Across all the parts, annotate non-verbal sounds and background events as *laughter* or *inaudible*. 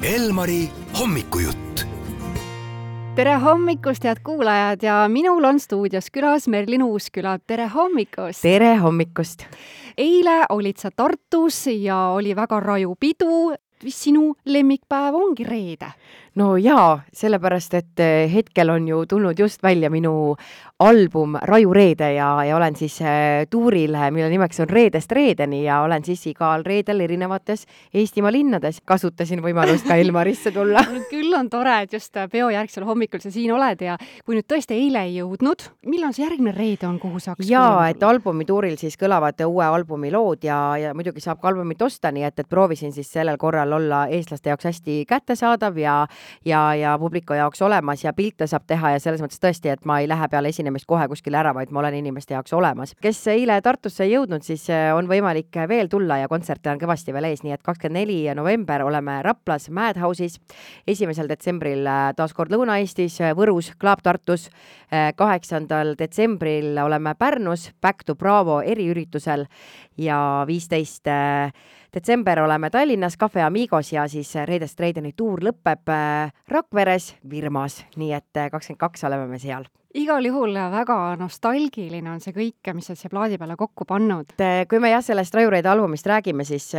Elmari hommikujutt. tere hommikust, head kuulajad ja minul on stuudios külas Merlin Uusküla, tere hommikust! tere hommikust! eile olid sa Tartus ja oli väga raju pidu. Mis sinu lemmikpäev ongi reede? no jaa, sellepärast et eh, hetkel on ju tulnud just välja minu album Raju reede ja, ja olen siis äh, tuuril, mille nimeks on Reedest reedeni ja olen siis igal reedel erinevates Eestimaa linnades. kasutasin võimalust ka Elmarisse tulla *laughs* küll on tore, et just peojärgsel hommikul sa siin oled ja kui nüüd tõesti eile ei jõudnud, millal see järgmine reede on, kuhu saaks jaa, et albumi tuuril siis kõlavad uue albumi lood ja, ja muidugi saab ka albumit osta, nii et, et proovisin siis sellel korral olla eestlaste jaoks hästi kättesaadav ja ja, ja publiku jaoks olemas ja pilte saab teha ja selles mõttes tõesti, et ma ei lähe peale esinemist kohe kuskile ära, vaid ma olen inimeste jaoks olemas. kes eile Tartusse ei jõudnud, siis äh, on võimalik veel tulla ja kontserte on kõvasti veel ees, nii et kakskümmend neli november oleme Raplas Madhouse'is, esimesel detsembril äh, taas kord Lõuna-Eestis, Võrus, Klaap Tartus, kaheksandal detsembril oleme Pärnus Back to Bravo eriüritusel. ja viisteist detsember oleme Tallinnas Cafe Amigos ja siis reedest reedeni tuur lõpeb äh, Rakveres Virmas, nii et äh, kakskümmend kaks oleme me seal igal juhul väga nostalgiline on see kõik, mis sa siia plaadi peale kokku pannud. Äh, kui me jah, sellest Raju Reede albumist räägime, siis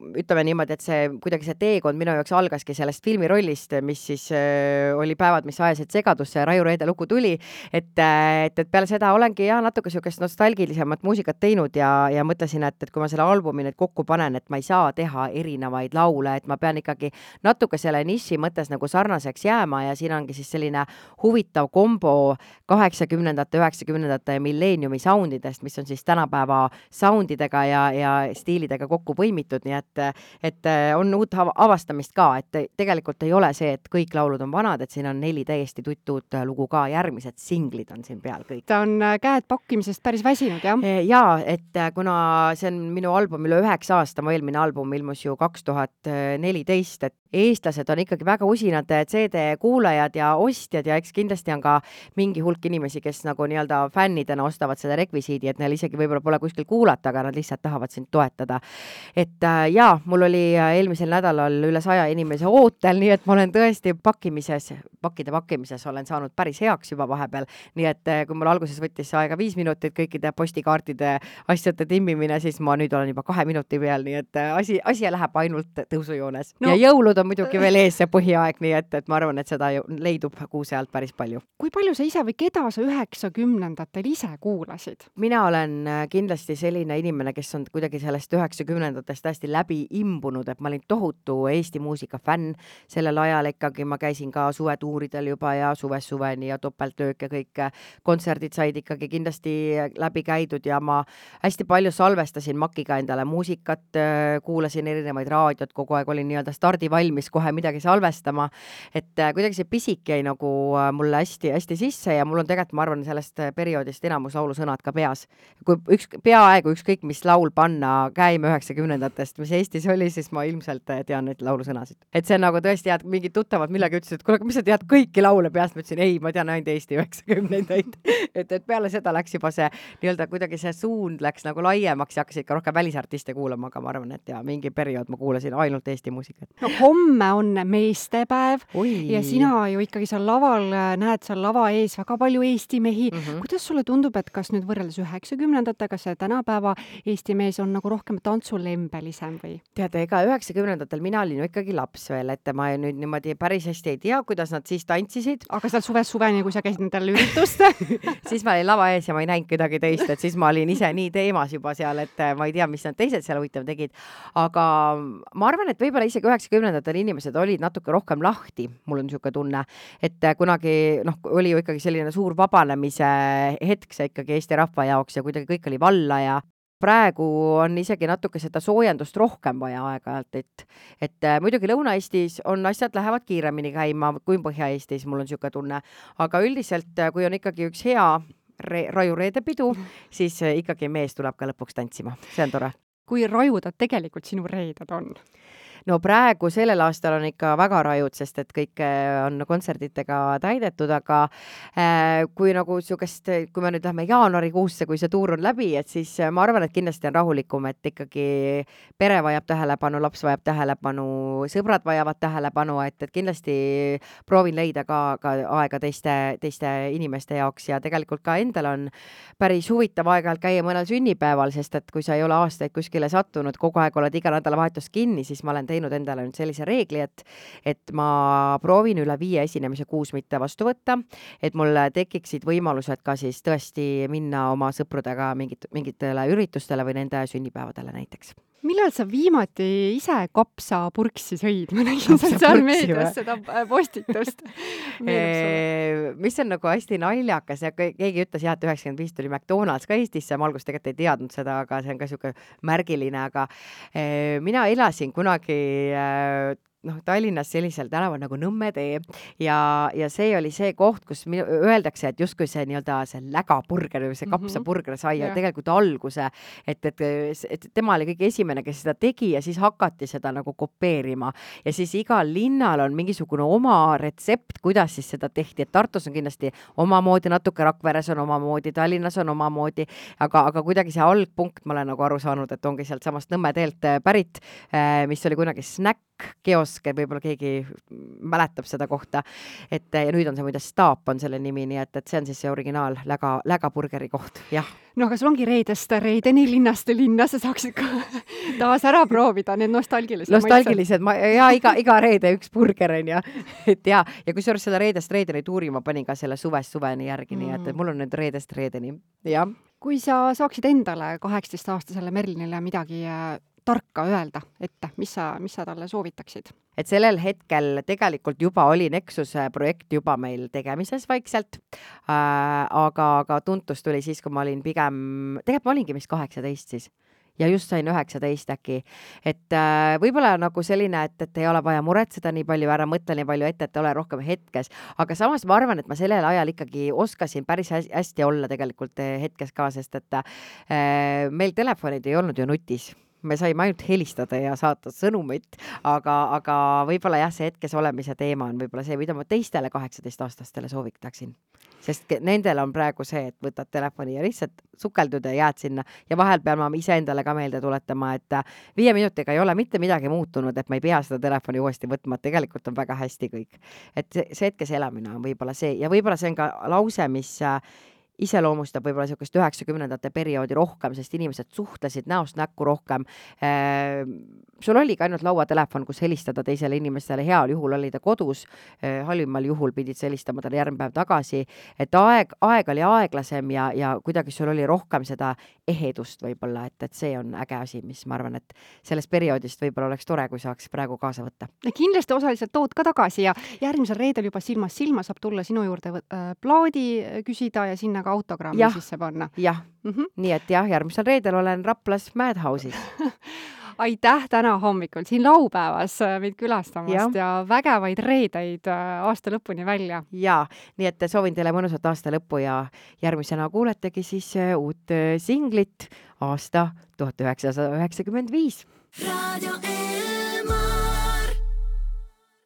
ütleme niimoodi, et see kuidagi see teekond minu jaoks algaski sellest filmirollist, mis siis äh, oli päevad, mis ajasid segadusse ja Raiu Reede lugu tuli. et, äh, et, et peale seda olengi jah, natuke niisugust nostalgilisemat muusikat teinud ja, ja mõtlesin, et, et kui ma selle albumi nüüd kokku panen, et ma ei saa teha erinevaid laule, et ma pean ikkagi natuke selle niši mõttes nagu sarnaseks jääma ja siin ongi siis selline huvitav kombo kaheksakümnendate, üheksakümnendate ja milleeniumi soundidest, mis on siis tänapäeva soundidega ja, ja stiilidega kokku põimitud, nii et et, et äh, on uut avastamist ka, et tegelikult ei ole see, et kõik laulud on vanad, et siin on neli täiesti tuttuut lugu ka, järgmised singlid on siin peal kõik. ta on äh, käed pakkimisest päris väsinud, jah? Äh, jaa, et kuna see on minu album üle üheksa aasta, mu eelmine album ilmus ju kaks tuhat neliteist, et eestlased on ikkagi väga usinad CD kuulajad ja ostjad ja eks kindlasti on ka mingi hulk inimesi, kes nagu nii-öelda fännidena ostavad seda rekvisiidi, et neil isegi võib-olla pole kuskil kuulata, aga nad lihtsalt tahavad sind toetada. et äh, jaa, mul oli äh, eelmisel nädalal üle saja inimese ootel, nii et ma olen tõesti pakkimises, pakkide pakkimises olen saanud päris heaks juba vahepeal. nii et äh, kui mul alguses võttis aega viis minutit kõikide postikaartide asjade timmimine, siis ma nüüd olen juba kahe minuti peal, nii et äh, asi, asi läheb ainult tõusujoones no.. ja jõulud on muidugi veel ees, see põhiaeg, nii et, et ma arvan, et seda leidub kuuse alt päris palju. kui palju sa ise või keda sa üheksakümnendatel ise kuulasid? mina olen kindlasti selline inimene, kes on kuidagi sellest üheksakümnendatest hästi läbi läbi imbunud, et ma olin tohutu Eesti muusika fänn sellel ajal ikkagi, ma käisin ka suvetuuridel juba ja suvest suveni ja topeltöök ja kõik kontserdid said ikkagi kindlasti läbi käidud ja ma hästi palju salvestasin Makiga endale muusikat, kuulasin erinevaid raadiot, kogu aeg olin nii-öelda stardivalmis kohe midagi salvestama. et kuidagi see pisik jäi nagu mulle hästi-hästi sisse ja mul on tegelikult, ma arvan, sellest perioodist enamus laulusõnad ka peas. kui üks, peaaegu ükskõik mis laul panna käima üheksakümnendatest, mis Eestis oli, siis ma ilmselt äh, tean neid laulusõnasid. et see on nagu tõesti head, mingid tuttavad millalgi ütlesid, et kuule, mis sa tead kõiki laule peast, ma ütlesin ei, ma tean ainult Eesti üheksakümnendaid *laughs* et, et peale seda läks juba see nii-öelda kuidagi see suund läks nagu laiemaks ja hakkasid ka rohkem välisartiste kuulama, aga ma arvan, et ja mingi periood ma kuulasin ainult Eesti muusikat. no homme on meestepäev Oi. ja sina ju ikkagi seal laval näed seal lava ees väga palju Eesti mehi mm. -hmm. kuidas sulle tundub, et kas nüüd võrreldes üheksakümnendatega see tänapäeva Eesti mees on nagu rohkem tantsulembelisem või? tead, ega üheksakümnendatel mina olin ju ikkagi laps veel, et ma nüüd niimoodi päris hästi ei tea, kuidas nad siis tantsisid. aga seal suvest suveni, kui sa käisid nendel üritustel *laughs* siis ma olin lava ees ja ma ei näinud kedagi teist, et siis ma olin ise nii teemas juba seal, et ma ei tea, mis nad teised seal huvitav tegid. aga ma arvan, et võib-olla isegi üheksakümnendatel inimesed olid natuke rohkem lahti, mul on niisugune tunne, et kunagi noh, oli ju ikkagi selline suur vabanemise hetk see ikkagi Eesti rahva jaoks ja kuidagi kõik oli valla ja praegu on isegi natuke seda soojendust rohkem vaja aeg-ajalt, et et äh, muidugi Lõuna-Eestis on asjad lähevad kiiremini käima kui Põhja-Eestis, mul on niisugune tunne, aga üldiselt, äh, kui on ikkagi üks hea re-, raju reedepidu, *laughs* siis äh, ikkagi mees tuleb ka lõpuks tantsima, see on tore. kui rajudad tegelikult sinu reeded on? No praegu sellel aastal on ikka väga rajud, sest et kõik on kontserditega täidetud, aga äh, kui nagu niisugust, kui me nüüd lähme jaanuarikuusse, kui see tuur on läbi, et siis ma arvan, et kindlasti on rahulikum, et ikkagi pere vajab tähelepanu, laps vajab tähelepanu, sõbrad vajavad tähelepanu, et, et kindlasti proovin leida ka, ka aega teiste, teiste inimeste jaoks ja tegelikult ka endal on päris huvitav aeg-ajalt käia mõnel sünnipäeval, sest et kui sa ei ole aastaid kuskile sattunud, kogu aeg oled iga nädalavahetus kinni, siis ma olen teinud endale nüüd sellise reegli, et et ma proovin üle viie esinemise kuus mitte vastu võtta, et mul tekiksid võimalused ka siis tõesti minna oma sõpradega mingit, mingitele üritustele või nende sünnipäevadele näiteks millal sa viimati ise kapsapurksi sõid? ma nägin sotsiaalmeedias seda äh, postitust. *laughs* Mis on nagu hästi naljakas ja keegi ütles jah, et üheksakümmend viis tuli McDonalds ka Eestisse, ma alguses tegelikult ei teadnud seda, aga see on ka niisugune märgiline, aga mina elasin kunagi äh, noh, Tallinnas sellisel tänaval nagu Nõmme tee ja, ja see oli see koht, kus minu, öeldakse, et justkui see nii-öelda see lägaburger või see mhm. kapsaburger sai mm -hmm. tegelikult alguse, et, et, et tema oli kõige esimene, kes seda tegi ja siis hakati seda nagu kopeerima ja siis igal linnal on mingisugune oma retsept, kuidas siis seda tehti, et Tartus on kindlasti omamoodi, natuke Rakveres on omamoodi, Tallinnas on omamoodi, aga, aga kuidagi see algpunkt, ma olen nagu aru saanud, et ongi sealtsamast Nõmme teelt pärit, eh, mis oli kunagi snäkk kiosk, võib-olla keegi mäletab seda kohta. et ja nüüd on see muide Staap on selle nimi, nii et, et see on siis see originaal läga, lägaburgeri koht, jah. no aga sul ongi reedest reedeni linnast linna, sa saaksid ka taas ära proovida need nostalgilised nostalgilised, ma ja iga, iga reede üks burger on ju, et ja, ja kusjuures selle reedest reedeni tuuri ma panin ka selle suvest suveni järgi mm., nii et, et mul on nüüd reedest reedeni, jah kui sa saaksid endale kaheksateistaastasele Merlinile midagi äh, tarka öelda ette, mis sa, mis sa talle soovitaksid? et sellel hetkel tegelikult juba oli Nexuse projekt juba meil tegemises vaikselt äh,, aga, aga tuntus tuli siis, kui ma olin pigem, tegelikult ma olingi vist kaheksateist siis ja just sain üheksateist äkki. et äh, võib-olla nagu selline, et, et ei ole vaja muretseda nii palju, ära mõtle nii palju ette, et ole rohkem hetkes, aga samas ma arvan, et ma sellel ajal ikkagi oskasin päris hästi olla tegelikult hetkes ka, sest et äh, meil telefonid ei olnud ju nutis me saime ainult helistada ja saata sõnumeid, aga, aga võib-olla jah, see hetkes olemise teema on võib-olla see, mida ma teistele kaheksateistaastastele soovitaksin. sest nendel on praegu see, et võtad telefoni ja lihtsalt sukeldud ja jääd sinna ja vahel pean ma iseendale ka meelde tuletama, et viie minutiga ei ole mitte midagi muutunud, et ma ei pea seda telefoni uuesti võtma, et tegelikult on väga hästi kõik. et see, see hetkes elamine on võib-olla see ja võib-olla see on ka lause, mis iseloomustab võib-olla niisugust üheksakümnendate perioodi rohkem, sest inimesed suhtlesid näost näkku rohkem. Ehm, sul oligi ainult lauatelefon, kus helistada teisele inimesele, heal juhul oli ta kodus, ehm, halvimal juhul pidid sa helistama talle järgmine päev tagasi, et aeg, aeg oli aeglasem ja, ja kuidagi sul oli rohkem seda ehedust võib-olla, et, et see on äge asi, mis ma arvan, et sellest perioodist võib-olla oleks tore, kui saaks praegu kaasa võtta. kindlasti osaliselt tood ka tagasi ja järgmisel reedel juba silmast silma saab tulla sinu juurde äh, plaadi küsida ja sinna ka autogrammi ja, sisse panna. jah mm, -hmm. nii et jah, järgmisel reedel olen Raplas Madhouse'is *laughs* aitäh täna hommikul siin laupäevas äh, meid külastamast ja, ja vägevaid reedeid äh, aasta lõpuni välja. ja, nii et soovin teile mõnusat aasta lõppu ja järgmisena kuuletegi siis äh, uut singlit aasta tuhat üheksasada üheksakümmend viis. raadio